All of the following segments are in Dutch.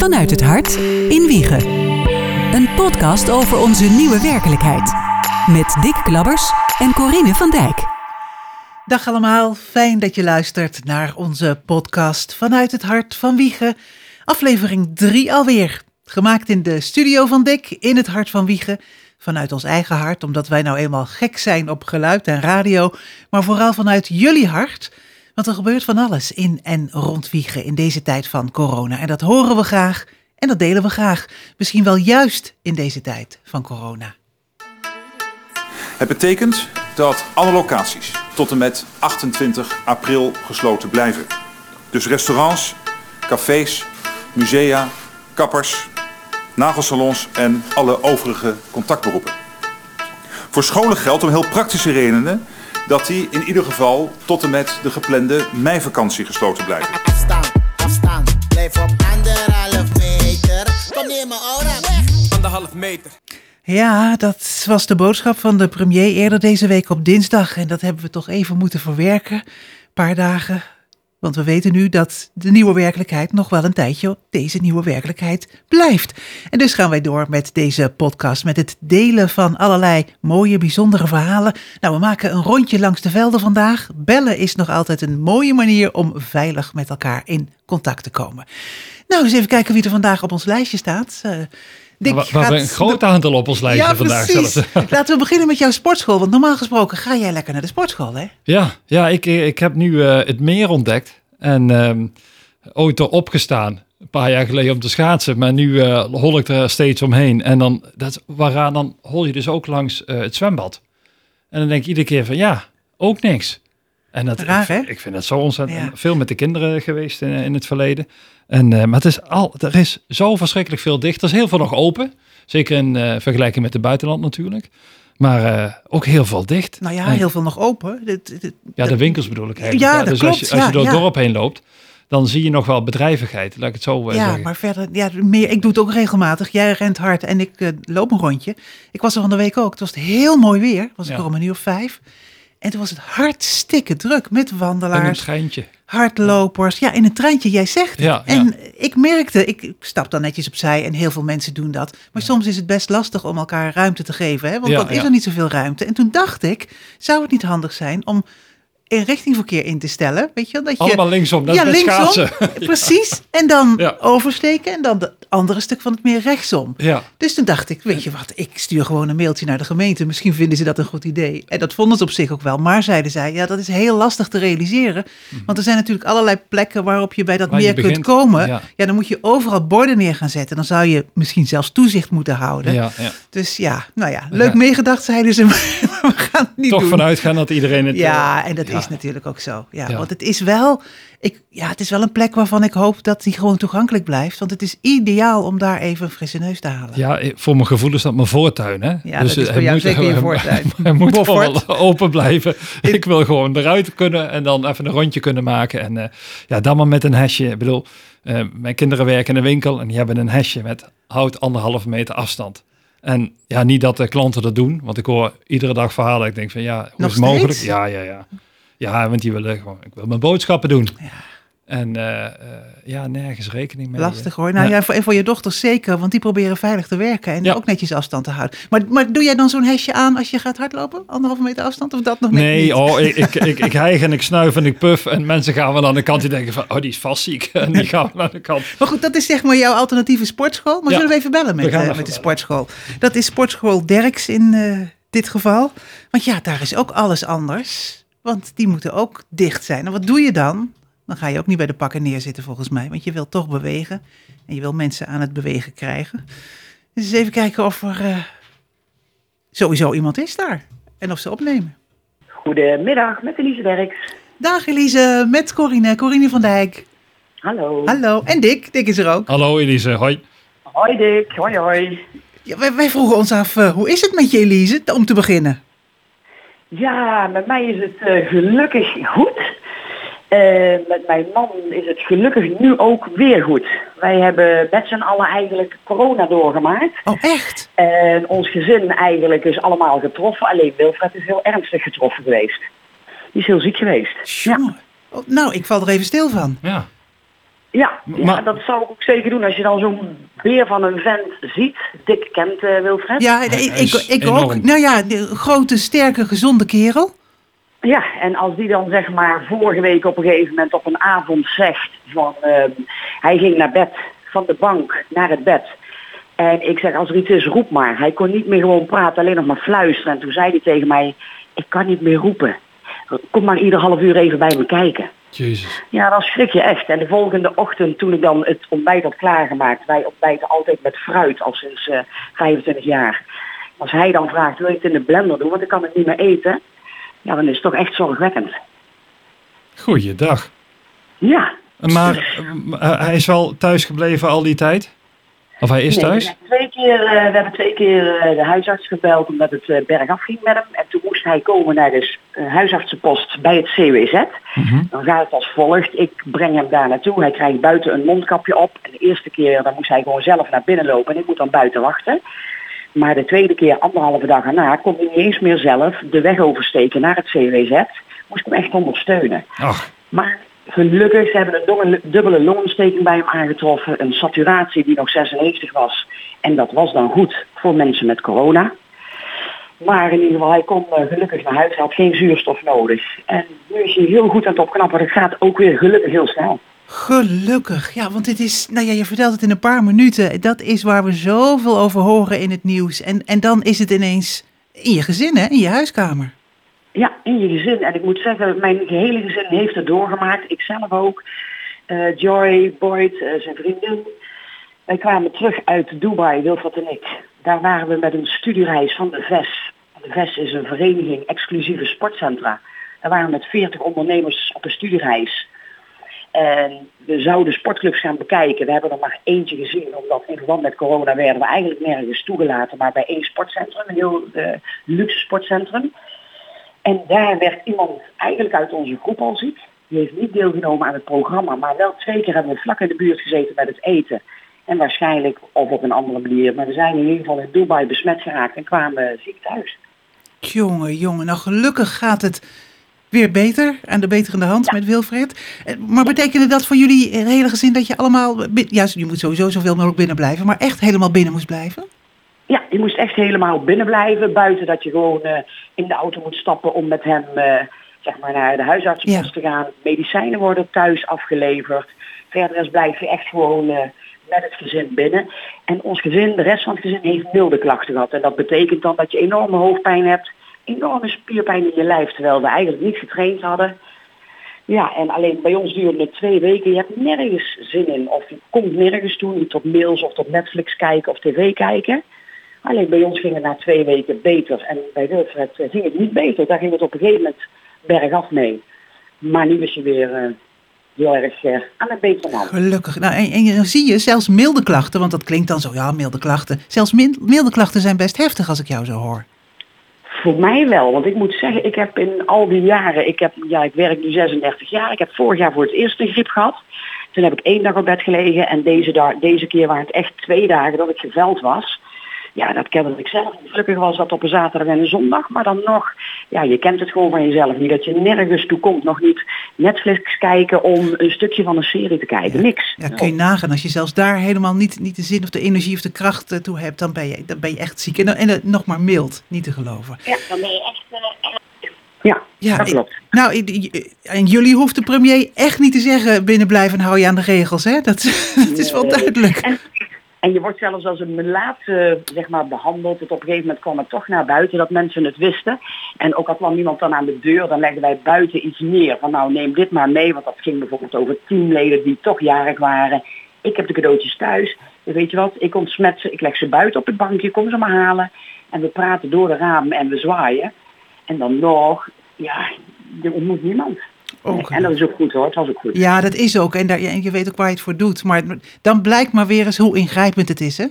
Vanuit het hart in Wiegen. Een podcast over onze nieuwe werkelijkheid. Met Dick Klabbers en Corine van Dijk. Dag allemaal, fijn dat je luistert naar onze podcast Vanuit het hart van Wiegen. Aflevering 3 alweer. Gemaakt in de studio van Dick, in het hart van Wiegen. Vanuit ons eigen hart, omdat wij nou eenmaal gek zijn op geluid en radio. Maar vooral vanuit jullie hart. Er gebeurt van alles in en rond Wiegen in deze tijd van corona. En dat horen we graag en dat delen we graag. Misschien wel juist in deze tijd van corona. Het betekent dat alle locaties tot en met 28 april gesloten blijven. Dus restaurants, cafés, musea, kappers, nagelsalons en alle overige contactberoepen. Voor scholen geldt om heel praktische redenen dat die in ieder geval tot en met de geplande meivakantie gesloten blijven. Afstand, afstand, blijf op anderhalf meter. Kom neer mijn aura weg. Anderhalf meter. Ja, dat was de boodschap van de premier eerder deze week op dinsdag. En dat hebben we toch even moeten verwerken. Een paar dagen. Want we weten nu dat de nieuwe werkelijkheid nog wel een tijdje deze nieuwe werkelijkheid blijft. En dus gaan wij door met deze podcast, met het delen van allerlei mooie, bijzondere verhalen. Nou, we maken een rondje langs de velden vandaag. Bellen is nog altijd een mooie manier om veilig met elkaar in contact te komen. Nou, eens even kijken wie er vandaag op ons lijstje staat. Uh, Dick we, we hebben een groot aantal op ons lijstje ja, vandaag precies. zelfs. Laten we beginnen met jouw sportschool. Want normaal gesproken ga jij lekker naar de sportschool, hè? Ja, ja ik, ik heb nu eh, het meer ontdekt. En ehm ooit erop gestaan. Een paar jaar geleden om te schaatsen. Maar nu eh, hol ik er steeds omheen. En dan, dat, waaraan dan hol je dus ook langs eh, het zwembad. En dan denk ik iedere keer van ja, ook niks. En dat, Raar, ik, vind het zo ontzettend Ja. veel met de kinderen geweest in, in het verleden. En, eh, maar het is al, er is zo verschrikkelijk veel dicht. Er is heel veel nog open. Zeker in eh, vergelijking met het buitenland natuurlijk. Maar eh, ook heel veel dicht. Nou ja, En- heel veel nog open. Dit- dit- ja, de winkels bedoel ik eigenlijk. Ja, dus klopt, als je, als je ja, door het ja. dorp heen loopt, dan zie je nog wel bedrijvigheid. Laat ik het zo Ja, zeggen. maar verder, ja, meer, ik doe het ook regelmatig. Jij rent hard en ik loop een rondje. Ik was er van de week ook. Het was heel mooi weer. Was ik Ja. er om een uur of vijf. En toen was het hartstikke druk met En een wandelaars, treintje. hardlopers. Ja, in een treintje, jij zegt het. Ja, ja. En ik merkte, ik, ik stap dan netjes opzij en heel veel mensen doen dat. Maar soms is het best lastig om elkaar ruimte te geven. Hè? Want dan is er niet zoveel ruimte. En toen dacht ik, zou het niet handig zijn om een richtingverkeer in te stellen? Weet je, wel, dat je, Allemaal linksom, net ja, met linksom, schaatsen. precies. En dan Ja. oversteken en dan het andere stuk van het meer rechtsom. Ja, Dus toen dacht ik, weet je wat, ik stuur gewoon een mailtje naar de gemeente. Misschien vinden ze dat een goed idee. En dat vonden ze op zich ook wel. Maar zeiden zij, ja, dat is heel lastig te realiseren. Want er zijn natuurlijk allerlei plekken waarop je bij dat Mhm. Waar meer kunt komen. ja. Ja. dan moet je overal borden neer gaan zetten. Dan zou je misschien zelfs toezicht moeten houden. ja, ja. Dus ja, nou ja, leuk meegedacht zeiden ze. Maar we gaan het niet Toch doen. vanuit gaan dat iedereen het... Ja, eh, en dat. Is natuurlijk ook zo. Ja, Ja. Want het is wel, ik, ja, het is wel een plek waarvan ik hoop dat die gewoon toegankelijk blijft. Want het is ideaal om daar even een frisse neus te halen. Ja, eh, voor mijn gevoel is dat mijn voortuin, hè? Ja, dat is eh, voor jou moet- zeker je voortuin. Hij moet wel open blijven. Ik wil gewoon eruit kunnen en dan even een rondje kunnen maken. En eh, ja, dan maar met een hesje. Ik bedoel, mijn kinderen werken in een winkel en die hebben een hesje met hout anderhalve meter afstand. En ja, niet dat de klanten dat doen, want ik hoor iedere dag verhalen. Ik denk van ja, hoe Nog is het mogelijk? steeds? Ja, ja, ja. Ja, want die willen gewoon, ik wil mijn boodschappen doen. Ja. En eh, eh, ja, nergens rekening mee. Lastig hoor. Nou Ja. ja, voor, en voor je dochters zeker, want die proberen veilig te werken en Ja. ook netjes afstand te houden. Maar, maar doe jij dan zo'n hesje aan als je gaat hardlopen? Anderhalve meter afstand of dat nog Nee, niet? oh, ik, ik, ik, ik hijg en ik snuif en ik puff. En mensen gaan wel aan de kant die denken van, oh, die is vast ziek. En die gaan wel aan de kant. Maar goed, dat is zeg maar jouw alternatieve sportschool. Maar Ja. zullen we even bellen met, eh, met de sportschool? Dat is sportschool Derks in eh, dit geval. Want ja, daar is ook alles anders. Want die moeten ook dicht zijn. En wat doe je dan? Dan ga je ook niet bij de pakken neerzitten volgens mij. Want je wilt toch bewegen. En je wil mensen aan het bewegen krijgen. Dus eens even kijken of er eh, sowieso iemand is daar. En of ze opnemen. Goedemiddag, met Elise Derks. Dag Elise, met Corine. Corine van Dijk. Hallo. Hallo. En Dick. Dick is er ook. Hallo Elise, hoi. Hoi Dick, hoi hoi. Ja, wij, wij vroegen ons af, eh, hoe is het met je Elise, om te beginnen? Ja, met mij is het eh, gelukkig goed. Eh, met mijn man is het gelukkig nu ook weer goed. Wij hebben met z'n allen eigenlijk corona doorgemaakt. Oh, echt? En ons gezin eigenlijk is allemaal getroffen. Alleen Wilfred is heel ernstig getroffen geweest. Die is heel ziek geweest. Jongen. Oh, nou, ik val er even stil van. Ja. Ja, ja, Maar- dat zou ik ook zeker doen als je dan zo'n beer van een vent ziet. Dick kent eh, Wilfred. Ja, Hij ik, ik, ook. Nou ja, de grote, sterke, gezonde kerel. Ja, en als die dan zeg maar vorige week op een gegeven moment op een avond zegt van ehm, hij ging naar bed van de bank naar het bed. En ik zeg als er iets is roep maar. Hij kon niet meer gewoon praten, alleen nog maar fluisteren. En toen zei hij tegen mij ik kan niet meer roepen. Kom maar ieder half uur even bij me kijken. Jezus. Ja, dan schrik je echt. En de volgende ochtend toen ik dan het ontbijt had klaargemaakt. Wij ontbijten altijd met fruit al sinds eh 25 jaar. Als hij dan vraagt wil je het in de blender doen want ik kan het niet meer eten. Ja, dan is het toch echt zorgwekkend. Goeiedag. Ja. Maar eh, hij is wel thuis gebleven al die tijd? Of hij is Nee, thuis? We twee keer, eh, we hebben twee keer eh, de huisarts gebeld omdat het eh, bergaf ging met hem. En toen moest hij komen naar de eh, huisartsenpost bij het CWZ. Mhm. Dan gaat het als volgt. Ik breng hem daar naartoe. Hij krijgt buiten een mondkapje op. En de eerste keer dan moest hij gewoon zelf naar binnen lopen. En ik moet dan buiten wachten. Maar de tweede keer, anderhalve dag erna, kon hij niet eens meer zelf de weg oversteken naar het CWZ. Moest ik hem echt ondersteunen. Ach, Maar gelukkig, ze hebben een dubbele longontsteking bij hem aangetroffen. Een saturatie die nog 96 was. En dat was dan goed voor mensen met corona. Maar in ieder geval, hij kon eh, gelukkig naar huis. Hij had geen zuurstof nodig. En nu is hij heel goed aan het opknappen. Het gaat ook weer gelukkig heel snel. Gelukkig. Ja, want dit is, nou ja, je vertelt het in een paar minuten. Dat is waar we zoveel over horen in het nieuws. En, en dan is het ineens in je gezin, hè? In je huiskamer. Ja, in je gezin. En ik moet zeggen, mijn gehele gezin heeft het doorgemaakt. Ik zelf ook. Eh, Joy, Boyd, eh, zijn vriendin. Wij kwamen terug uit Dubai, Wilfred en ik. Daar waren we met een studiereis van de VES. De VES is een vereniging exclusieve sportcentra. Daar waren we met 40 ondernemers op een studiereis. En we zouden sportclubs gaan bekijken. We hebben er maar eentje gezien, omdat in verband met corona werden we eigenlijk nergens toegelaten, maar bij één sportcentrum, een heel eh, luxe sportcentrum. En daar werd iemand eigenlijk uit onze groep al ziek. Die heeft niet deelgenomen aan het programma, maar wel twee keer hebben we vlak in de buurt gezeten met het eten. En waarschijnlijk of op een andere manier. Maar we zijn in ieder geval in Dubai besmet geraakt en kwamen ziek thuis. Jongen, jongen. Nou, gelukkig gaat het weer beter. Aan de beterende hand met Wilfred. Eh, Maar betekende dat voor jullie eh, hele gezin dat je allemaal... Ja, je moet sowieso zoveel mogelijk binnen blijven. Maar echt helemaal binnen moest blijven? Ja, je moest echt helemaal binnen blijven. Buiten dat je gewoon eh, in de auto moet stappen om met hem eh, zeg maar naar de huisartsenpost Ja. te gaan. Medicijnen worden thuis afgeleverd. Verder is blijf je echt gewoon eh, met het gezin binnen. En ons gezin, de rest van het gezin, heeft milde klachten gehad. En dat betekent dan dat je enorme hoofdpijn hebt. Enorme spierpijn in je lijf, terwijl we eigenlijk niet getraind hadden. Ja, en alleen bij ons duurde het twee weken. Je hebt nergens zin in. Of je komt nergens toe, niet op mails of op Netflix kijken of tv kijken. Alleen bij ons ging het na twee weken beter. En bij Wilfred ging het niet beter. Daar ging het op een gegeven moment bergaf mee. Maar nu is hij weer eh, heel erg eh, aan het betere hand. Gelukkig. Nou, en, en dan zie je zelfs milde klachten. Want dat klinkt dan zo, ja, milde klachten. Zelfs milde klachten zijn best heftig als ik jou zo hoor. Voor mij wel, want ik moet zeggen, ik heb in al die jaren, ik, heb, ja, ik werk nu 36 jaar, ik heb vorig jaar voor het eerst een griep gehad. Toen heb ik één dag op bed gelegen en deze, deze keer waren het echt twee dagen dat ik geveld was. Ja, dat kende ik zelf. Gelukkig was dat op een zaterdag en een zondag, maar dan nog, ja, je kent het gewoon van jezelf niet. Dat je nergens toe komt, nog niet Netflix kijken om een stukje van een serie te kijken. Niks. Ja, kun je nagaan. Als je zelfs daar helemaal niet, niet de zin of de energie of de kracht eh, toe hebt, dan ben je, dan ben je echt ziek. En, dan- en eh, nog maar mild, niet te geloven. Ja, dan ben je echt... eh, ja, Ja, dat klopt. Nou, en jullie hoeft de premier echt niet te zeggen binnen blijven en hou je aan de regels, hè? Dat, dat is wel duidelijk. En je wordt zelfs als een melaat zeg maar, behandeld. Het op een gegeven moment kwam het toch naar buiten dat mensen het wisten. En ook al kwam iemand dan aan de deur, dan legden wij buiten iets neer. Van nou neem dit maar mee, want dat ging bijvoorbeeld over teamleden die toch jarig waren. Ik heb de cadeautjes thuis. Weet je wat, ik ontsmet ze, ik leg ze buiten op het bankje, kom ze maar halen. En we praten door de ramen en we zwaaien. En dan nog, ja, je ontmoet niemand. Ook. En dat is ook goed hoor, het was ook goed. Ja, dat is ook. En, daar, en je weet ook waar je het voor doet. Maar dan blijkt maar weer eens hoe ingrijpend het is, hè?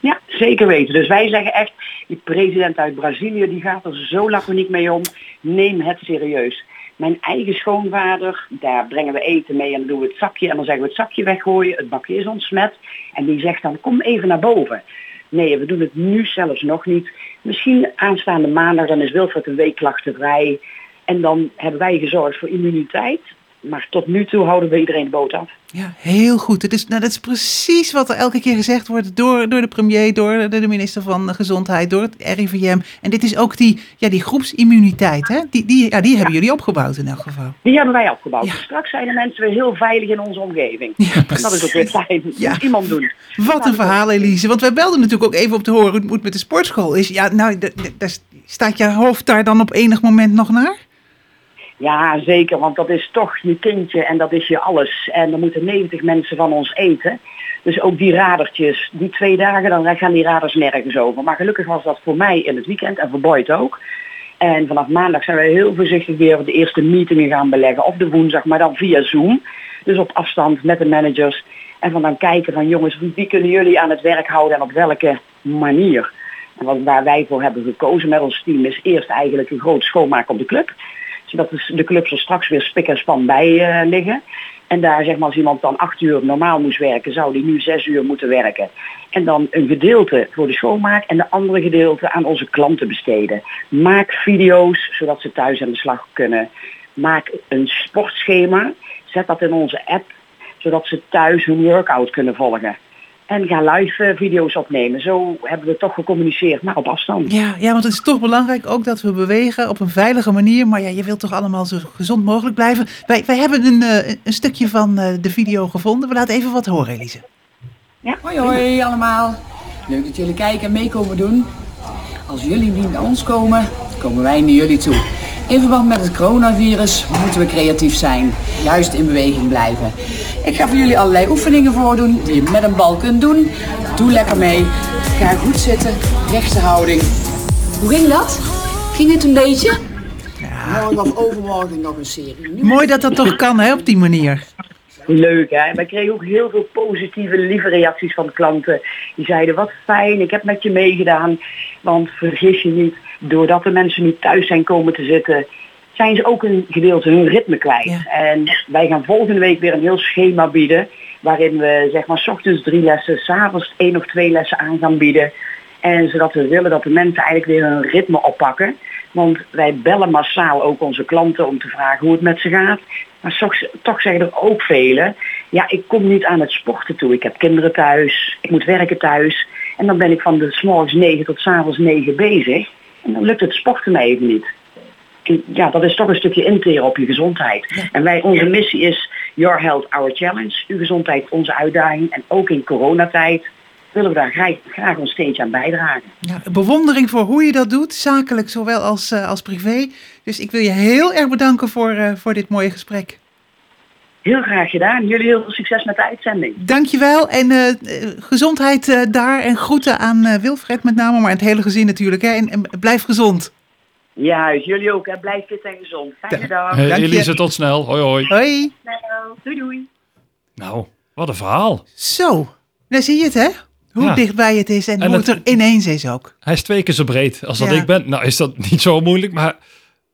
Ja, zeker weten. Dus wij zeggen echt, die president uit Brazilië die gaat er zo laconiek mee om. Neem het serieus. Mijn eigen schoonvader, daar brengen we eten mee en dan doen we het zakje en dan zeggen we het zakje weggooien. Het bakje is ontsmet. En die zegt dan, kom even naar boven. Nee, we doen het nu zelfs nog niet. Misschien aanstaande maandag, dan is Wilfred een week klachtenvrij. En dan hebben wij gezorgd voor immuniteit. maar tot nu toe houden we iedereen de boot af. Ja, heel goed. Het is, nou, dat is precies wat er elke keer gezegd wordt door, door de premier, door de, minister van Gezondheid, door het RIVM. En dit is ook die, ja, die groepsimmuniteit, hè? Die, die, ja, die hebben jullie opgebouwd in elk geval. Die hebben wij opgebouwd. Ja. Straks zijn de mensen weer heel veilig in onze omgeving. Ja, en dat is ook weer fijn. Dat Ja. moet iemand doen. Wat een verhaal, Elise. Want wij belden natuurlijk ook even op te horen hoe het moet met de sportschool. Is, ja, nou, daar staat je hoofd daar dan op enig moment nog naar? Ja, zeker, want dat is toch je kindje en dat is je alles. En er moeten 90 mensen van ons eten. Dus ook die radertjes, die twee dagen, dan gaan die raders nergens over. Maar gelukkig was dat voor mij in het weekend en voor Boyd ook. En vanaf maandag zijn we heel voorzichtig weer de eerste meetingen gaan beleggen. Op de woensdag, maar dan via Zoom. Dus op afstand met de managers. En van dan kijken van jongens, wie kunnen jullie aan het werk houden en op welke manier. En waar wij voor hebben gekozen met ons team is eerst eigenlijk een groot schoonmaak op de club zodat de- clubs er straks weer spik en span bij eh, liggen. En daar zeg maar als iemand dan acht uur normaal moest werken, zou die nu zes uur moeten werken. En dan een gedeelte voor de schoonmaak en de andere gedeelte aan onze klanten besteden. Maak video's zodat ze thuis aan de slag kunnen. Maak een sportschema. Zet dat in onze app zodat ze thuis hun workout kunnen volgen. En ga live eh, video's opnemen. Zo hebben we toch gecommuniceerd, maar op afstand. Ja, ja, want het is toch belangrijk ook dat we bewegen op een veilige manier. Maar ja, je wilt toch allemaal zo gezond mogelijk blijven. Wij, wij hebben een, eh, een stukje van eh, de video gevonden. We laten even wat horen, Elise. Ja, Hoi hoi allemaal. Leuk dat jullie kijken en meekomen doen. Als jullie niet naar ons komen, komen wij naar jullie toe. In verband met het coronavirus moeten we creatief zijn. Juist in beweging blijven. Ik ga voor jullie allerlei oefeningen voordoen die je met een bal kunt doen. Doe lekker mee. Ga goed zitten. Rechtse houding. Hoe ging dat? Ging het een beetje? Morgen of overmorgen nog een serie. Nu Mooi dat dat toch kan, hè, op die manier. Leuk hè. Wij kregen ook heel veel positieve, lieve reacties van klanten. Die zeiden wat fijn, ik heb met je meegedaan. Want vergis je niet, doordat de mensen nu thuis zijn komen te zitten, zijn ze ook een gedeelte hun ritme kwijt. Ja. En wij gaan volgende week weer een heel schema bieden. Waarin we zeg maar 's ochtends drie lessen, s'avonds één of twee lessen aan gaan bieden. En zodat we willen dat de mensen eigenlijk weer hun ritme oppakken. Want wij bellen massaal ook onze klanten om te vragen hoe het met ze gaat. Maar toch, toch zeggen er ook velen, ja ik kom niet aan het sporten toe. Ik heb kinderen thuis, ik moet werken thuis. En dan ben ik van de s morgens 9 tot s avonds 9 bezig. En dan lukt het sporten mij even niet. En ja, dat is toch een stukje interen op je gezondheid. En wij, onze missie is Your Health Our Challenge. Uw gezondheid onze uitdaging. En ook in coronatijd willen we daar graag, graag ons steentje aan bijdragen. Ja, bewondering voor hoe je dat doet, zakelijk zowel als, eh, als privé. Dus ik wil je heel erg bedanken voor, eh, voor dit mooie gesprek. Heel graag gedaan. Jullie heel veel succes met de uitzending. Dankjewel en eh, gezondheid eh, daar en groeten aan eh, Wilfred met name, maar het hele gezin natuurlijk. Hè? En, en blijf gezond. Juist, jullie ook. Hè. Blijf fit en gezond. Fijne dag. Hey. Elise, tot snel. Hoi hoi. Hoi. Doei doei. Nou, wat een verhaal. Zo, daar zie je het hè? Hoe Ja. dichtbij het is en, En hoe het- het er ineens is ook. Hij is twee keer zo breed als dat Ja. ik ben. Nou is dat niet zo moeilijk, maar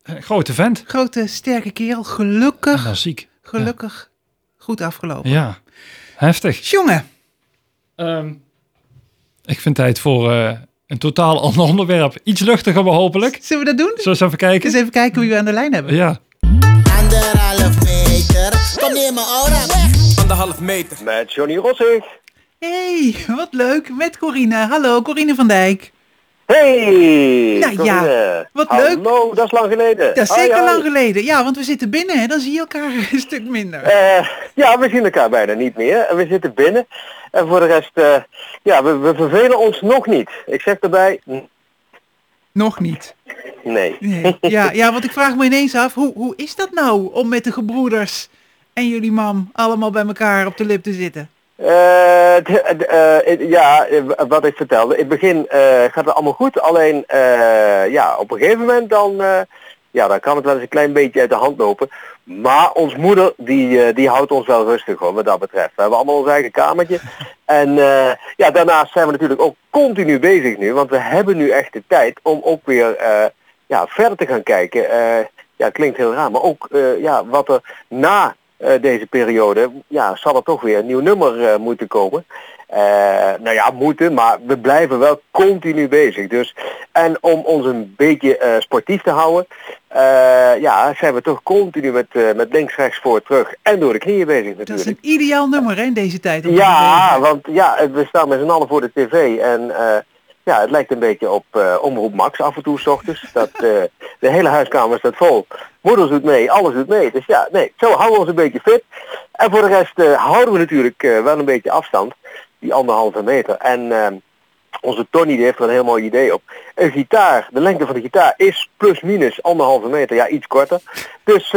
een grote vent. Grote, sterke kerel, En gelukkig, dan ziek. Gelukkig goed afgelopen. Ja, heftig. Jongen, Ehm, ik vind tijd voor eh, een totaal ander onderwerp. Iets luchtiger maar hopelijk. zullen we dat doen? Zullen we eens even kijken? Eens even kijken wie we aan de lijn hebben. Ja. Anderhalf meter. Kom neer mijn aura weg. Anderhalf meter. Met Johnny Rossig. hey, wat leuk. Met Corine. Hallo, Corine van Dijk. Hey! Nou ja, wat Hallo, dat is lang geleden. Dat is zeker lang geleden. Ja, want we zitten binnen, hè? dan zie je elkaar een stuk minder. Eh, ja, we zien elkaar bijna niet meer. En We zitten binnen. En voor de rest, eh, ja, we, we vervelen ons nog niet. Ik zeg erbij, Nog niet. nee. Nee. Ja, ja, want ik vraag me ineens af, hoe, hoe is dat nou om met de gebroeders en jullie mam allemaal bij elkaar op de lip te zitten? Eh, eh, ja, eh, wat ik vertelde. In het begin gaat het allemaal goed. Alleen, eh, ja, op een gegeven moment dan, eh, ja, dan kan het wel eens een klein beetje uit de hand lopen. Maar ons moeder, die, die houdt ons wel rustig hoor, wat dat betreft. We hebben allemaal ons eigen kamertje. En eh, ja, daarnaast zijn we natuurlijk ook continu bezig nu. Want we hebben nu echt de tijd om ook weer ja, verder te gaan kijken. Ja, klinkt heel raar. Maar ook ja, wat er na deze periode, ja, zal er toch weer een nieuw nummer eh, moeten komen. Eh, nou ja, moeten, maar we blijven wel continu bezig. Dus, en om ons een beetje eh, sportief te houden, eh, ja, zijn we toch continu met, eh, met links, rechts, voor, terug en door de knieën bezig Dat is natuurlijk. een ideaal nummer hè, in deze tijd. Ja, want ja, we staan met z'n allen voor de tv en eh, ja, het lijkt een beetje op eh, Omroep Max af en toe s ochtends. Dat, eh, de hele huiskamer staat vol. Moeders doet mee, alles doet mee. Dus ja, nee, zo houden we ons een beetje fit. En voor de rest eh, houden we natuurlijk wel een beetje afstand, die anderhalve meter. En eh, onze Tony die heeft er een heel mooi idee op. Een gitaar, de lengte van de gitaar is plus minus anderhalve meter, ja iets korter. Dus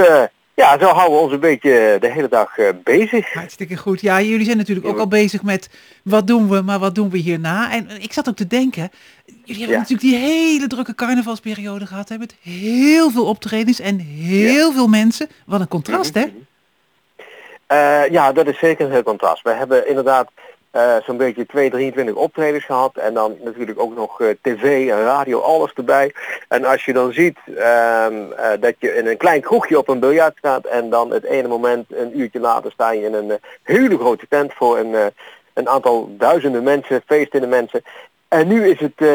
ja, zo houden we ons een beetje de hele dag eh, bezig. Hartstikke goed. Ja, jullie zijn natuurlijk ook al bezig met wat doen we, maar wat doen we hierna. En ik zat ook te denken, jullie hebben Ja. natuurlijk die hele drukke carnavalsperiode gehad. Hè, met heel veel optredens en heel veel mensen. Wat een contrast, hè? Eh, ja, dat is zeker een heel contrast. We hebben inderdaad eh, zo'n beetje 2, 23 optredens gehad. En dan natuurlijk ook nog eh, tv en radio, alles erbij. En als je dan ziet ehm, eh, dat je in een klein kroegje op een biljart staat. En dan het ene moment, een uurtje later, sta je in een hele grote tent voor een, een aantal duizenden mensen, feestende mensen. En nu is het,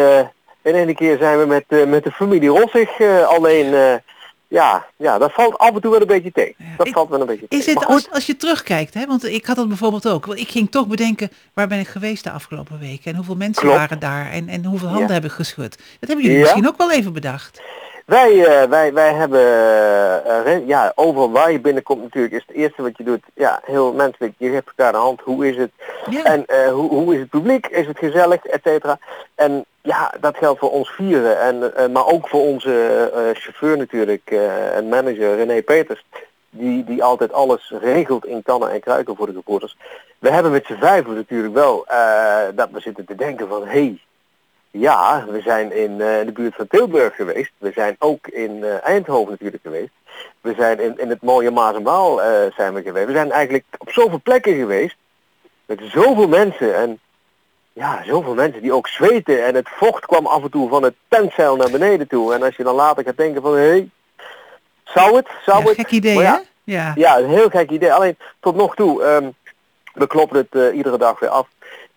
in ene keer zijn we met, met de familie Rossig alleen... ja, ja, dat valt af en toe wel een beetje tegen. Dat Ik- valt wel een beetje tegen. Is het als, als je terugkijkt, hè? want ik had dat bijvoorbeeld ook. Want ik ging toch bedenken, waar ben ik geweest de afgelopen weken? En hoeveel mensen Klopt. waren daar? En, en hoeveel handen Ja. heb ik geschud? Dat hebben jullie Ja. misschien ook wel even bedacht. Wij, eh, wij, wij hebben, eh, re- ja, overal waar je binnenkomt natuurlijk is het eerste wat je doet, ja, heel menselijk, je geeft elkaar de hand, hoe is het? Ja. En eh, hoe, hoe is het publiek? Is het gezellig, et cetera? En ja, dat geldt voor ons vieren, en, eh, maar ook voor onze eh, chauffeur natuurlijk, eh, en manager René Peters, die, die altijd alles regelt in kannen en kruiken voor de supporters. We hebben met z'n vijven natuurlijk wel eh, dat we zitten te denken van, hé, hey, ja, we zijn in eh, de buurt van Tilburg geweest. We zijn ook in eh, Eindhoven natuurlijk geweest. We zijn in, in het mooie Maas en Waal eh, zijn we geweest. We zijn eigenlijk op zoveel plekken geweest. Met zoveel mensen. En ja, zoveel mensen die ook zweten. En het vocht kwam af en toe van het tentzeil naar beneden toe. En als je dan later gaat denken van, hé, hey, zou het? Zou Ja, het? gek idee, ja, hè? Ja. ja, een heel gek idee. Alleen tot nog toe, ehm, we kloppen het iedere dag weer af.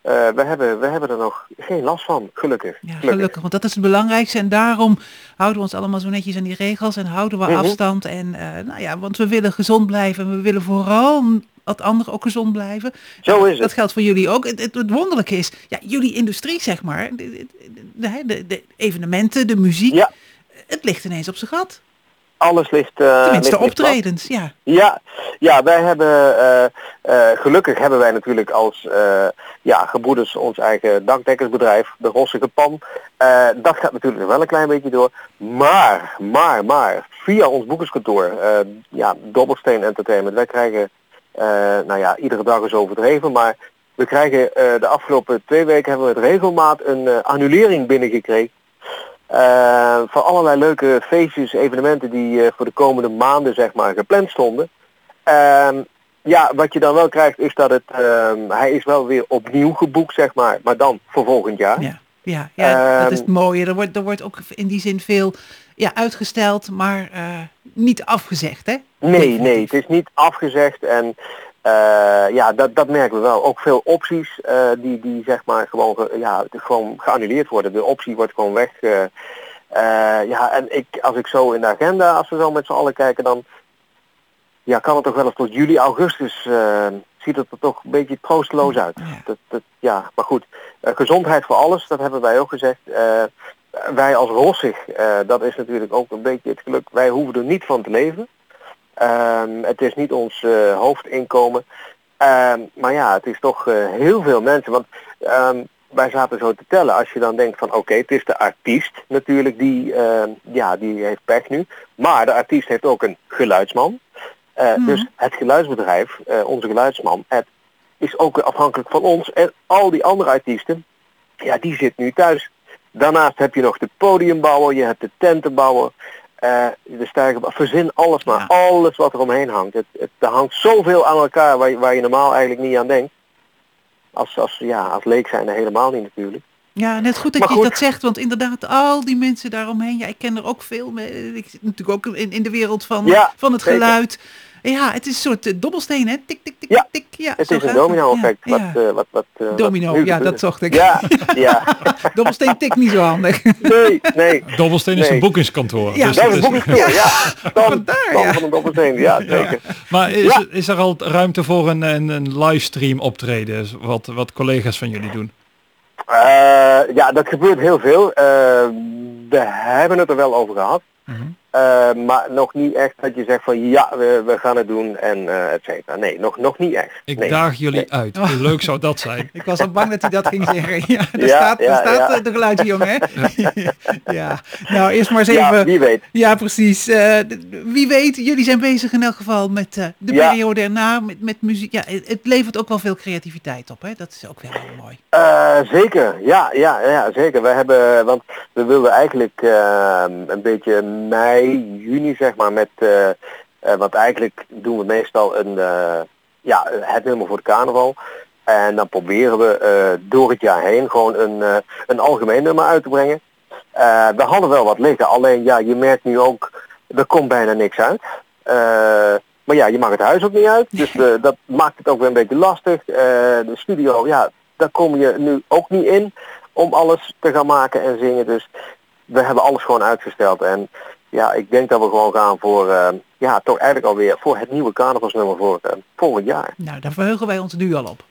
Eh, we, hebben, we hebben er nog geen last van, gelukkig. Ja, gelukkig, want dat is het belangrijkste. En daarom houden we ons allemaal zo netjes aan die regels en houden we Mhm. afstand. En eh, nou ja, want we willen gezond blijven. En we willen vooral dat anderen ook gezond blijven. Zo is Dat het. geldt voor jullie ook. Het, het, het wonderlijke is, ja, jullie industrie zeg maar, de, de, de- de- de evenementen, de muziek, Ja. het ligt ineens op zijn gat. Alles ligt... Tenminste, ligt- plat. optredens, ja. Ja, ja, wij hebben, eh, eh, gelukkig hebben wij natuurlijk als ja, gebroeders ons eigen dakdekkersbedrijf, de Rossige Pan. Dat gaat natuurlijk wel een klein beetje door. Maar, maar, maar, via ons boekerskantoor, ja, Dobbelsteen Entertainment, wij krijgen, nou ja, iedere dag is overdreven, maar we krijgen de afgelopen twee weken hebben we met regelmaat een annulering binnengekregen. Eh, voor allerlei leuke feestjes, evenementen die eh, voor de komende maanden zeg maar gepland stonden. Ehm, ja, wat je dan wel krijgt is dat het, ehm, hij is wel weer opnieuw geboekt zeg maar, maar dan voor volgend jaar. Ja, ja, ja dat is het Ehm, mooie. Er wordt, er wordt ook in die zin veel ja, uitgesteld, maar eh, niet afgezegd, hè? Nee, nee, het is niet afgezegd en eh, ja, dat, dat merken we wel. Ook veel opties eh, die, die zeg maar gewoon, ge- ja, gewoon geannuleerd worden. De optie wordt gewoon weg. eh, ja, en ik, als ik zo in de agenda, als we zo met z'n allen kijken, dan ja, kan het toch wel eens tot juli, augustus ziet het er toch een beetje troosteloos uit. Ja. Dat, dat, ja, maar goed, gezondheid voor alles, dat hebben wij ook gezegd. Wij als Rossig, dat is natuurlijk ook een beetje het geluk, wij hoeven er niet van te leven. Ehm, het is niet ons eh, hoofdinkomen. Ehm, maar ja, het is toch eh, heel veel mensen. Want ehm, wij zaten zo te tellen. Als je dan denkt van oké, het is de artiest natuurlijk die, ja, die heeft pech nu. Maar de artiest heeft ook een geluidsman. Eh, Mhm. Dus het geluidsbedrijf, onze geluidsman, Ed, is ook afhankelijk van ons. En al die andere artiesten, ja, die zit nu thuis. Daarnaast heb je nog de podiumbouwer, je hebt de tentenbouwer, eh, de stijger, verzin alles maar, Ja. alles wat er omheen hangt. Het, het, er hangt zoveel aan elkaar waar, je- waar je normaal eigenlijk niet aan denkt. Als, als, ja, als leek zijn er helemaal niet natuurlijk. Ja, net goed dat Maar je goed. dat zegt, want inderdaad, al die mensen daaromheen, ja, ik ken er ook veel mee. Ik zit natuurlijk ook in, in de wereld van, Ja, van het zeker. geluid. Ja, het is een soort eh, dobbelsteen, hè? Tik, tik, tik, Ja, tik, tik. Ja, Het is een domino-effect. Ja, ja. Wat, eh, wat, wat, eh, wat Domino, ja, dat zocht ik. Ja, ja. Dobbelsteen tikt niet zo handig. Nee, nee. Dobbelsteen is een boekingskantoor. Ja, dus Dat het is een boekenspoor, ja. Dan, Vandaar, dan ja. van een dobbelsteen, ja, zeker. Maar is, Ja. is er al ruimte voor een, een, een livestream optreden, wat, wat collega's van jullie doen? Eh, ja, dat gebeurt heel veel. We hebben het er wel over gehad. Mhm. Eh, maar nog niet echt dat je zegt van ja, we, we gaan het doen en eh et cetera. Nee, nog, nog niet echt. Ik nee. daag jullie Nee. uit. Hoe leuk zou dat zijn? Ik was al bang dat hij dat ging zeggen. Ja, Ja, staat, ja, staat ja. eh, de geluidsjongen, hè? ja. Nou, eerst maar eens Ja, even... wie weet. Ja, precies. Eh, d- wie weet, jullie zijn bezig in elk geval met eh, de Ja. periode erna, met, met muziek. Ja, het, het levert ook wel veel creativiteit op, hè? Dat is ook wel heel mooi. Eh, zeker, ja, ja, ja, zeker. We hebben, want we wilden eigenlijk een beetje mei, juni zeg maar met, eh, eh, want eigenlijk doen we meestal een, eh, ja, het nummer voor de carnaval. En dan proberen we door het jaar heen gewoon een, een algemeen nummer uit te brengen. We hadden wel wat liggen, alleen ja, je merkt nu ook, er komt bijna niks uit. Maar ja, je mag het huis ook niet uit, dus dat maakt het ook weer een beetje lastig. De studio, ja, daar kom je nu ook niet in om alles te gaan maken en zingen. Dus we hebben alles gewoon uitgesteld. En ja, ik denk dat we gewoon gaan voor, eh, ja, toch eigenlijk alweer voor het nieuwe carnavalsnummer voor eh, volgend jaar. Nou, daar verheugen wij ons nu al op.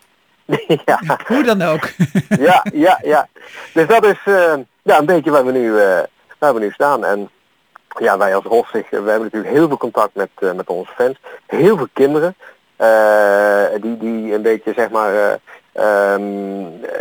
ja, Hoe dan ook. ja, ja, ja. Dus dat is eh, ja, een beetje waar we, nu, eh, waar we nu staan. En ja, wij als Rossig, we hebben natuurlijk heel veel contact met, eh, met onze fans. Heel veel kinderen. eh, die, die een beetje zeg maar, ehm,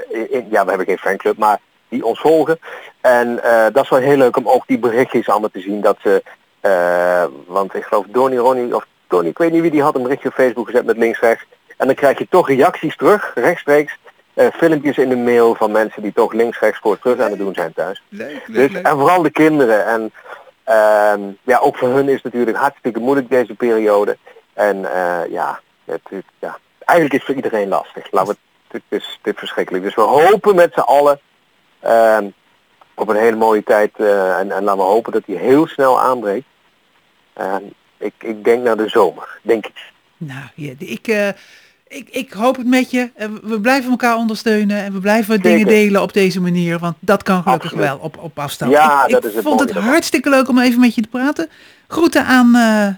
in- ja we hebben geen fanclub, maar die ons volgen. En eh, dat is wel heel leuk om ook die berichtjes allemaal te zien. Dat ze, eh, want ik geloof Donnie, Ronnie of Tony, ik weet niet wie die had een berichtje op Facebook gezet met links rechts. En dan krijg je toch reacties terug, rechtstreeks. eh, filmpjes in de mail van mensen die toch links rechts voor terug aan het doen zijn thuis. Leuk, Dus, en vooral de kinderen. En ehm, ja, ook voor hun is het natuurlijk hartstikke moeilijk deze periode. En eh, ja, het, ja, eigenlijk is het voor iedereen lastig. Laten we, het is, dit verschrikkelijk. Dus we hopen met z'n allen op een hele mooie tijd. eh, en, en laten we hopen dat die heel snel aanbreekt. Ehm, ik, ik denk naar de zomer, denk ik. Nou, ja, ik, eh, ik, ik hoop het met je. Eh, We blijven elkaar ondersteunen en we blijven dingen delen op deze manier. Want dat kan gelukkig Absoluut. wel op, op afstand. Ja, ik dat ik is het vond het hartstikke leuk om even met je te praten. Groeten aan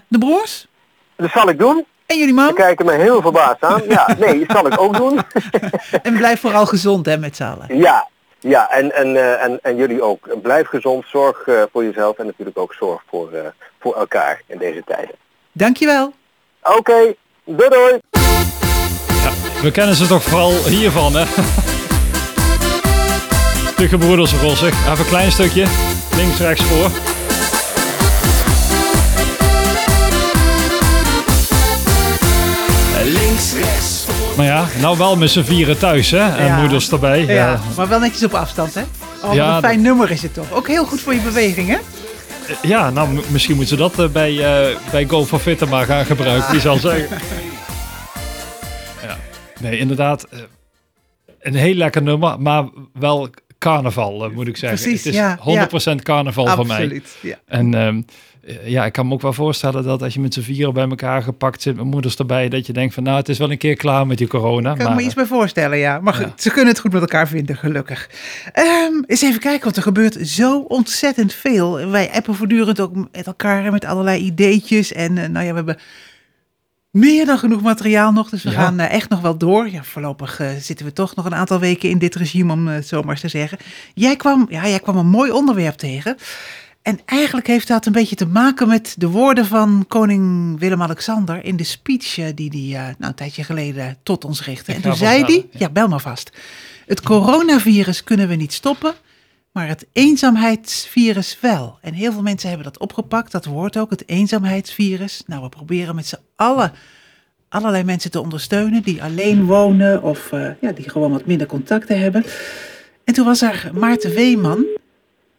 de broers Dat zal ik doen. en jullie Ze man. kijken me heel verbaasd aan. Ja, nee, dat zal ik ook doen. En blijf vooral gezond hè, met z'n allen. Ja, ja en, en, eh, en, en jullie ook. Blijf gezond, zorg eh, voor jezelf en natuurlijk ook zorg voor, eh, voor elkaar in deze tijden. Dankjewel. Oké, doei doei! We kennen ze toch vooral hiervan, hè? De gebroeders Rossig. Even een klein stukje. Links, rechts voor. Maar ja, nou wel met z'n vieren thuis, hè? En Ja. moeders erbij. Ja, Ja. maar wel netjes op afstand hè. Oh, Ja, een fijn nummer is het toch. Ook heel goed voor je beweging hè. Ja, nou, misschien moeten ze dat eh, bij, eh, bij Go for Fitten maar gaan gebruiken, die zal zeggen. Ja. Nee, inderdaad. eh, een heel lekker nummer, maar wel carnaval, eh, moet ik zeggen. Precies, het is ja, 100% carnaval voor mij. Absoluut. Ja. En ehm, eh, ja, ik kan me ook wel voorstellen dat als je met z'n vieren bij elkaar gepakt zit, met moeders erbij, dat je denkt van nou, het is wel een keer klaar met die corona. Kan ik maar, me iets bij voorstellen, ja. Maar goed, Ja. ze kunnen het goed met elkaar vinden, gelukkig. Ehm eens even kijken, want er gebeurt zo ontzettend veel. Wij appen voortdurend ook met elkaar en met allerlei ideetjes. En eh, nou ja, we hebben meer dan genoeg materiaal nog. Dus we Ja. gaan eh, echt nog wel door. Ja, voorlopig eh, zitten we toch nog een aantal weken in dit regime, om eh, het zo maar eens te zeggen. Jij kwam, ja, jij kwam een mooi onderwerp tegen. En eigenlijk heeft dat een beetje te maken met de woorden van koning Willem-Alexander in de speech eh, die hij nou, een tijdje geleden tot ons richtte. Ik En toen zei hij, ja bel maar vast, het coronavirus kunnen we niet stoppen, maar het eenzaamheidsvirus wel. En heel veel mensen hebben dat opgepakt, dat woord ook, het eenzaamheidsvirus. Nou, we proberen met z'n allen allerlei mensen te ondersteunen die alleen wonen of eh, ja, die gewoon wat minder contacten hebben. En toen was er Maarten Weeman,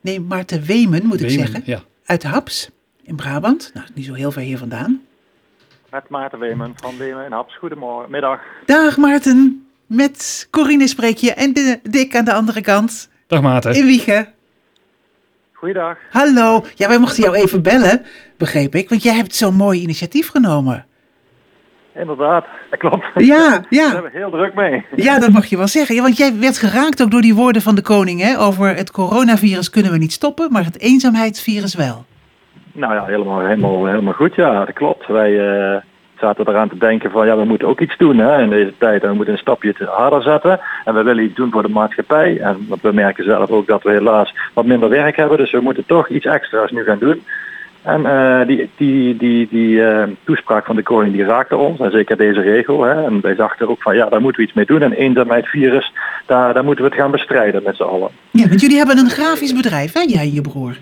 nee Maarten Weemen moet ik zeggen, Ja. uit Haps in Brabant. Nou, niet zo heel ver hier vandaan. Met Maarten Weemen van Weemen in Haps. Goedemorgen, middag. Dag Maarten, met Corine spreek je en de Dick aan de andere kant. Dag Maarten. In Wiegen. Goeiedag. Hallo. Ja, wij mochten jou even bellen, begreep ik. Want jij hebt zo'n mooi initiatief genomen. Inderdaad, dat klopt. Ja, Daar ja. zijn we heel druk mee. Ja, dat mag je wel zeggen. Ja, want jij werd geraakt ook door die woorden van de koning. Hè? Over het coronavirus kunnen we niet stoppen, maar het eenzaamheidsvirus wel. Nou ja, helemaal, helemaal, helemaal goed. Ja, dat klopt. Wij eh, zaten eraan te denken van ja, we moeten ook iets doen hè, in deze tijd. En we moeten een stapje te harder zetten. En we willen iets doen voor de maatschappij. En we merken zelf ook dat we helaas wat minder werk hebben. Dus we moeten toch iets extra's nu gaan doen. En eh, die, die, die, die eh, toespraak van de koning die raakte ons, en zeker deze regel. Hè, en wij dachten ook van ja, daar moeten we iets mee doen. En eenzaamheidsvirus, daar, daar moeten we het gaan bestrijden met z'n allen. Ja, want jullie hebben een grafisch bedrijf, hè? Jij en je broer.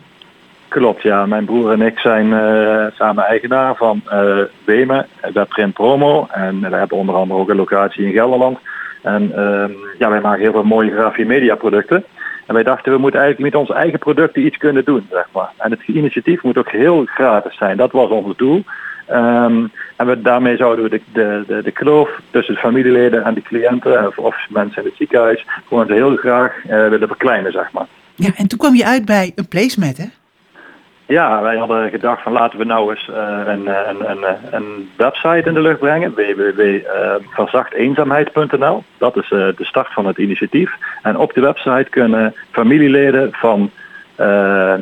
Klopt, ja. Mijn broer en ik zijn eh, samen eigenaar van eh Wemen, Webprint Promo. En we hebben onder andere ook een locatie in Gelderland. En ehm, ja, wij maken heel veel mooie grafische media producten. En wij dachten, we moeten eigenlijk met onze eigen producten iets kunnen doen, zeg maar. En het initiatief moet ook heel gratis zijn. Dat was ons doel. Ehm, en we, daarmee zouden we de, de, de, de kloof tussen de familieleden en de cliënten, of, mensen in het ziekenhuis, gewoon heel graag eh, willen verkleinen, zeg maar. Ja, en toen kwam je uit bij een placemat, hè? Ja, wij hadden gedacht van laten we nou eens eh, een, eh, een, een, een website in de lucht brengen, www.verzachteenzaamheid.nl. Dat is eh, de start van het initiatief. En op de website kunnen familieleden van eh,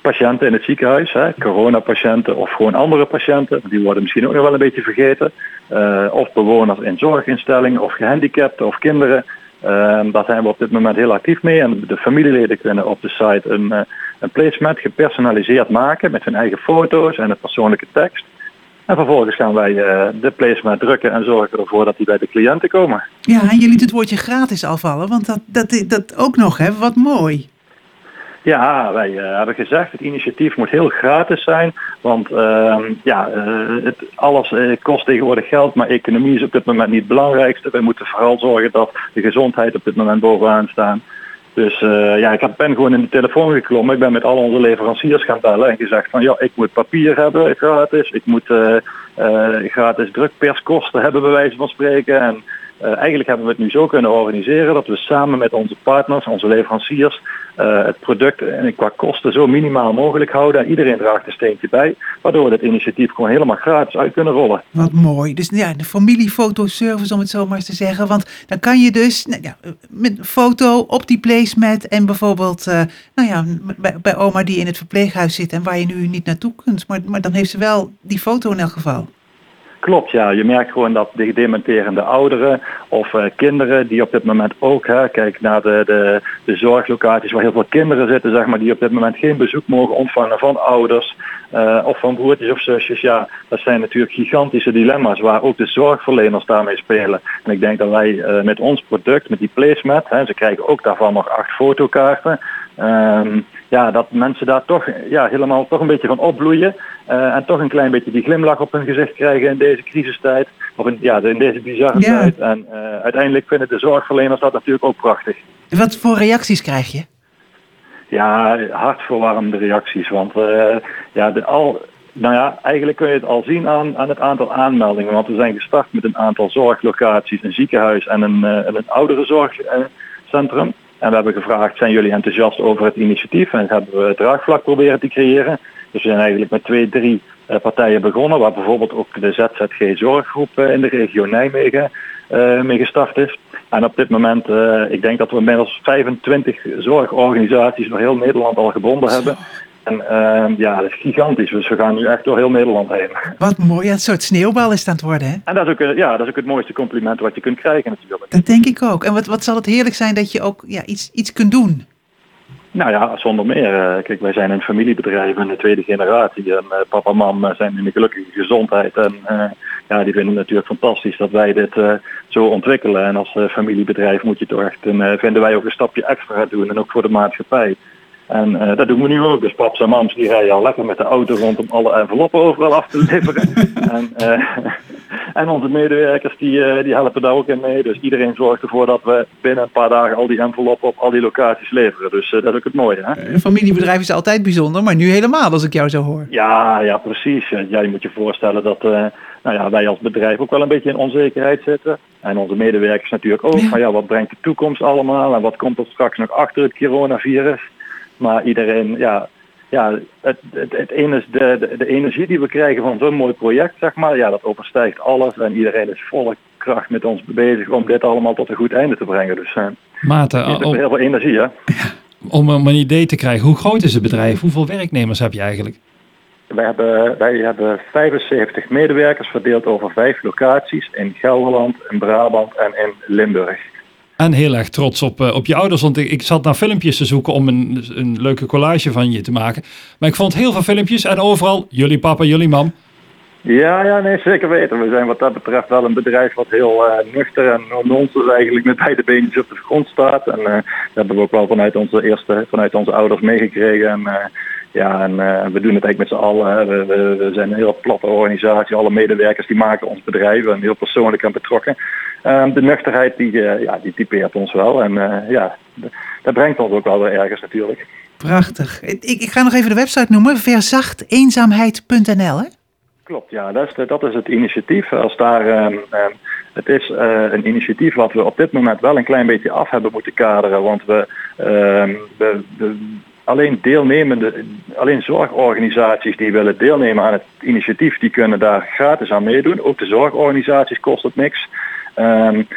patiënten in het ziekenhuis, hè, coronapatiënten of gewoon andere patiënten, die worden misschien ook nog wel een beetje vergeten, eh, of bewoners in zorginstellingen of gehandicapten of kinderen. Eh, daar zijn we op dit moment heel actief mee en de familieleden kunnen op de site een, eh, een placemat gepersonaliseerd maken met hun eigen foto's en een persoonlijke tekst. En vervolgens gaan wij eh, de placemat drukken en zorgen ervoor dat die bij de cliënten komen. Ja, en je liet het woordje gratis al vallen, want dat, dat, dat ook nog, hè? Wat mooi. Ja, wij eh, hebben gezegd het initiatief moet heel gratis zijn, want ehm, ja, eh, het, alles eh, kost tegenwoordig geld, maar economie is op dit moment niet het belangrijkste. Wij moeten vooral zorgen dat de gezondheid op dit moment bovenaan staat. Dus eh, ja, ik ben gewoon in de telefoon geklommen. Ik ben met al onze leveranciers gaan bellen en gezegd van ja, ik moet papier hebben gratis. Ik moet eh, eh, gratis drukperskosten hebben bij wijze van spreken. En eh, eigenlijk hebben we het nu zo kunnen organiseren dat we samen met onze partners, onze leveranciers, eh, het product en qua kosten zo minimaal mogelijk houden. En iedereen draagt een steentje bij, waardoor we dit initiatief gewoon helemaal gratis uit kunnen rollen. Wat mooi. Dus ja, de familiefotoservice om het zo maar eens te zeggen. Want dan kan je dus nou ja, met een foto op die placemat en bijvoorbeeld eh, nou ja, bij, bij oma die in het verpleeghuis zit en waar je nu niet naartoe kunt. Maar, maar dan heeft ze wel die foto in elk geval. Klopt, ja. Je merkt gewoon dat de dementerende ouderen of eh, kinderen die op dit moment ook, hè, kijk naar de, de, de zorglocaties waar heel veel kinderen zitten, zeg maar, die op dit moment geen bezoek mogen ontvangen van ouders eh, of van broertjes of zusjes. Ja, dat zijn natuurlijk gigantische dilemma's waar ook de zorgverleners daarmee spelen. En ik denk dat wij eh, met ons product, met die placemat, hè, ze krijgen ook daarvan nog acht fotokaarten. Ehm, ja, dat mensen daar toch ja, helemaal toch een beetje van opbloeien. eh, en toch een klein beetje die glimlach op hun gezicht krijgen in deze crisistijd. Of in, ja, in deze bizarre Ja. tijd. En eh, uiteindelijk vinden de zorgverleners dat natuurlijk ook prachtig. Wat voor reacties krijg je? Ja, hartverwarmende reacties. Want eh, ja, de, al, nou ja, eigenlijk kun je het al zien aan, aan het aantal aanmeldingen. Want we zijn gestart met een aantal zorglocaties, een ziekenhuis en een, en een ouderenzorgcentrum. En we hebben gevraagd, zijn jullie enthousiast over het initiatief? En hebben we het draagvlak proberen te creëren. Dus we zijn eigenlijk met twee, drie eh, partijen begonnen, waar bijvoorbeeld ook de ZZG Zorggroep eh, in de regio Nijmegen eh, mee gestart is. En op dit moment, ik denk dat we inmiddels 25 zorgorganisaties door heel Nederland al gebonden hebben. En ehm, ja, dat is gigantisch. Dus we gaan nu echt door heel Nederland heen. Wat mooi. Ja, een soort sneeuwbal is het aan het worden, hè? En dat is ook, eh, ja, dat is ook het mooiste compliment wat je kunt krijgen natuurlijk. Dat denk ik ook. En wat, wat zal het heerlijk zijn dat je ook ja, iets, iets kunt doen. Nou ja, zonder meer. Eh, Kijk, wij zijn een familiebedrijf in de tweede generatie. En eh, papa en mam zijn in de gelukkige gezondheid. En eh, ja, die vinden het natuurlijk fantastisch dat wij dit zo ontwikkelen. En als familiebedrijf moet je toch echt, eh, vinden wij ook een stapje extra doen. En ook voor de maatschappij. En eh, dat doen we nu ook. Dus paps en mams die rijden al lekker met de auto rond om alle enveloppen overal af te leveren. en, eh, En onze medewerkers die, eh, die helpen daar ook in mee. Dus iedereen zorgt ervoor dat we binnen een paar dagen al die enveloppen op al die locaties leveren. Dus dat is ook het mooie. Hè? Een familiebedrijf is altijd bijzonder, maar nu helemaal als ik jou zo hoor. Ja, ja, precies. Ja, je moet je voorstellen dat nou ja, wij als bedrijf ook wel een beetje in onzekerheid zitten. En onze medewerkers natuurlijk ook. Ja. Van ja, wat brengt de toekomst allemaal en wat komt er straks nog achter het coronavirus. Maar iedereen, ja, ja het, het, het ene is de, de, de energie die we krijgen van zo'n mooi project, zeg maar. Ja, dat overstijgt alles en iedereen is volle kracht met ons bezig om dit allemaal tot een goed einde te brengen. Dus eh Maarten, het is om, heel veel energie, hè. om een idee te krijgen, hoe groot is het bedrijf? Hoeveel werknemers heb je eigenlijk? Wij hebben, wij hebben 75 medewerkers verdeeld over vijf locaties in Gelderland, in Brabant en in Limburg. En heel erg trots op, eh, op je ouders, want ik, ik zat naar filmpjes te zoeken om een, een leuke collage van je te maken. Maar ik vond heel veel filmpjes en overal jullie papa, jullie mam. Ja, ja, nee, zeker weten. We zijn wat dat betreft wel een bedrijf wat heel eh, nuchter en nonsens eigenlijk met beide beentjes op de grond staat. En eh, dat hebben we ook wel vanuit onze eerste, vanuit onze ouders meegekregen. En, ja, en we doen het eigenlijk met z'n allen. We, we, zijn een heel platte organisatie. Alle medewerkers die maken ons bedrijf en heel persoonlijk aan betrokken. Ehm, de nuchterheid die, eh, ja, die typeert ons wel. En eh, ja, dat brengt ons ook wel weer ergens natuurlijk. Prachtig. Ik, ik ga nog even de website noemen. Verzachteenzaamheid.nl hè? Klopt, ja, dat is, de- dat is het initiatief. Als daar, ehm, ehm, het is eh, een initiatief wat we op dit moment wel een klein beetje af hebben moeten kaderen. Want we, we, we- alleen deelnemende, alleen zorgorganisaties die willen deelnemen aan het initiatief, die kunnen daar gratis aan meedoen. Ook de zorgorganisaties kost het niks. Um,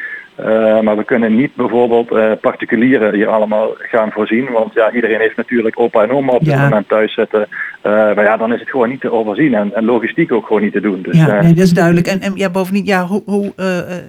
eh, maar we kunnen niet bijvoorbeeld eh, particulieren hier allemaal gaan voorzien. Want ja, iedereen heeft natuurlijk opa en oma op dit Ja. moment thuis zitten. Eh, maar ja, dan is het gewoon niet te overzien en, en logistiek ook gewoon niet te doen. Dus, Ja, nee, dat is duidelijk. En, en ja, bovendien, ja, hoe, hoe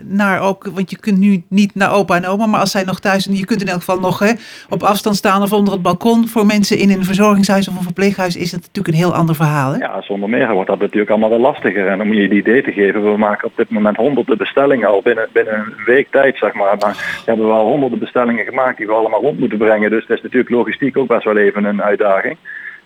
naar ook, want je kunt nu niet naar opa en oma, maar als zij nog thuis zijn, je kunt in elk geval nog hè, op afstand staan of onder het balkon. Voor mensen in een verzorgingshuis of een verpleeghuis is dat natuurlijk een heel ander verhaal. Hè? Ja, zonder meer wordt dat natuurlijk allemaal wel lastiger. En om je het idee te geven, we maken op dit moment honderden bestellingen al binnen, binnen een week tijd, zeg maar. Maar we hebben wel honderden bestellingen gemaakt die we allemaal rond moeten brengen. Dus dat is natuurlijk logistiek ook best wel even een uitdaging.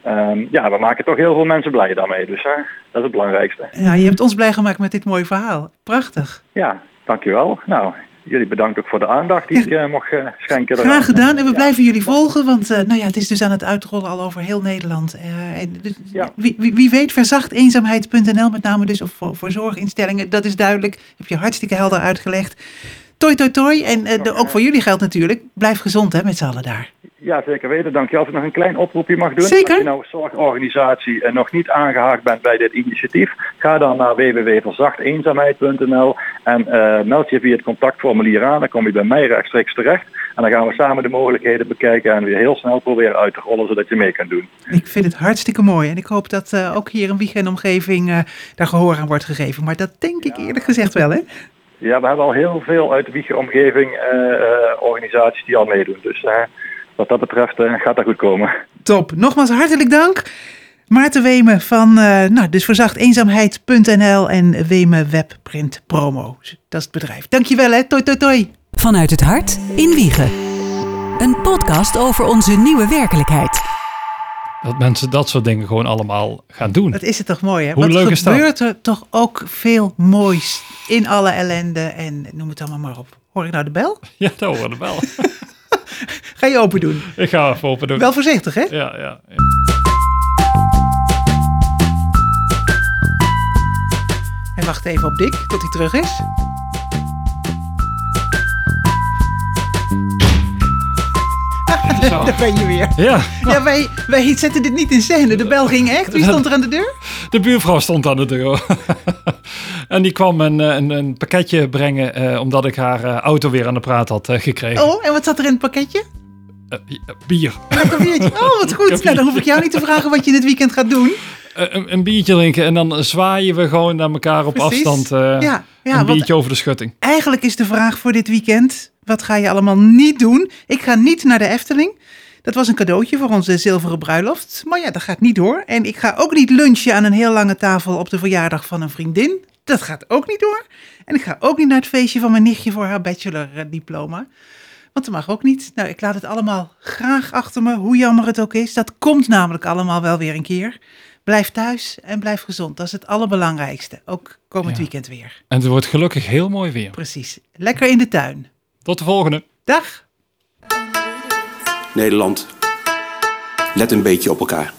Ehm, ja, we maken toch heel veel mensen blij daarmee. Dus hè, dat is het belangrijkste. Ja, je hebt ons blij gemaakt met dit mooie verhaal. Prachtig. Ja, dankjewel. Nou, jullie bedankt ook voor de aandacht die ik eh, mocht eh, schenken. eraan. Graag gedaan. En we Ja. blijven jullie volgen, want eh, nou ja, het is dus aan het uitrollen al over heel Nederland. Eh, en dus, Ja. wie, wie, wie weet, verzachteenzaamheid.nl, met name dus of voor, voor zorginstellingen, dat is duidelijk. Heb je hartstikke helder uitgelegd. Toi, toi, toi. En eh, de- ook voor jullie geldt natuurlijk, blijf gezond hè, met z'n allen daar. Ja, zeker weten. Dankjewel. Als ik nog een klein oproepje mag doen. Zeker. Als je nou als zorgorganisatie eh, nog niet aangehaakt bent bij dit initiatief, ga dan naar www.verzachteenzaamheid.nl en eh, meld je via het contactformulier aan. Dan kom je bij mij rechtstreeks terecht. En dan gaan we samen de mogelijkheden bekijken en weer heel snel proberen uit te rollen zodat je mee kan doen. Ik vind het hartstikke mooi. En ik hoop dat ook hier in Wiegen en omgeving daar gehoor aan wordt gegeven. Maar dat denk ik eerlijk gezegd wel, hè? Ja, we hebben al heel veel uit de Wiegen omgeving eh, eh, organisaties die al meedoen. Dus eh, wat dat betreft gaat dat goed komen. Top. Nogmaals hartelijk dank. Maarten Wemen van eh, nou, dus verzachteenzaamheid.nl en Wemen Webprint Promo. Dat is het bedrijf. Dankjewel hè. Toi toi toi. Vanuit het hart in Wiegen. Een podcast over onze nieuwe werkelijkheid. Dat mensen dat soort dingen gewoon allemaal gaan doen. Wat is het toch mooi hè. Hoe leuk is dat? gebeurt er toch ook veel moois in alle ellende en noem het allemaal maar op. Hoor ik nou de bel? Ja, dat hoorde wel. Ga je open doen. ik ga even open doen. Wel voorzichtig hè. Ja, ja. En wacht even op Dick tot hij terug is. Daar ben je weer. Ja, Ja, wij, wij zetten dit niet in scène. De bel ging echt. Wie stond er aan de deur? de buurvrouw stond aan de deur. en die kwam een, eh, een, een pakketje brengen eh, omdat ik haar eh, auto weer aan de praat had gekregen. Oh, en wat zat er in het pakketje? Bier. Lekker biertje. Oh, wat goed. Nou, dan hoef ik jou niet te vragen wat je dit weekend gaat doen. Een, een biertje drinken en dan zwaaien we gewoon naar elkaar op Precies. afstand. Ja, ja, een biertje over de schutting. Eigenlijk is de vraag voor dit weekend: wat ga je allemaal niet doen? Ik ga niet naar de Efteling. Dat was een cadeautje voor onze zilveren bruiloft. Maar ja, dat gaat niet door. En ik ga ook niet lunchen aan een heel lange tafel op de verjaardag van een vriendin. Dat gaat ook niet door. En ik ga ook niet naar het feestje van mijn nichtje voor haar bachelordiploma. Want dat mag ook niet. Nou, ik laat het allemaal graag achter me, hoe jammer het ook is. Dat komt namelijk allemaal wel weer een keer. Blijf thuis en blijf gezond. Dat is het allerbelangrijkste. Ook komend weekend weer. En het wordt gelukkig heel mooi weer. Precies. Lekker in de tuin. Tot de volgende. Dag. Nederland, let een beetje op elkaar.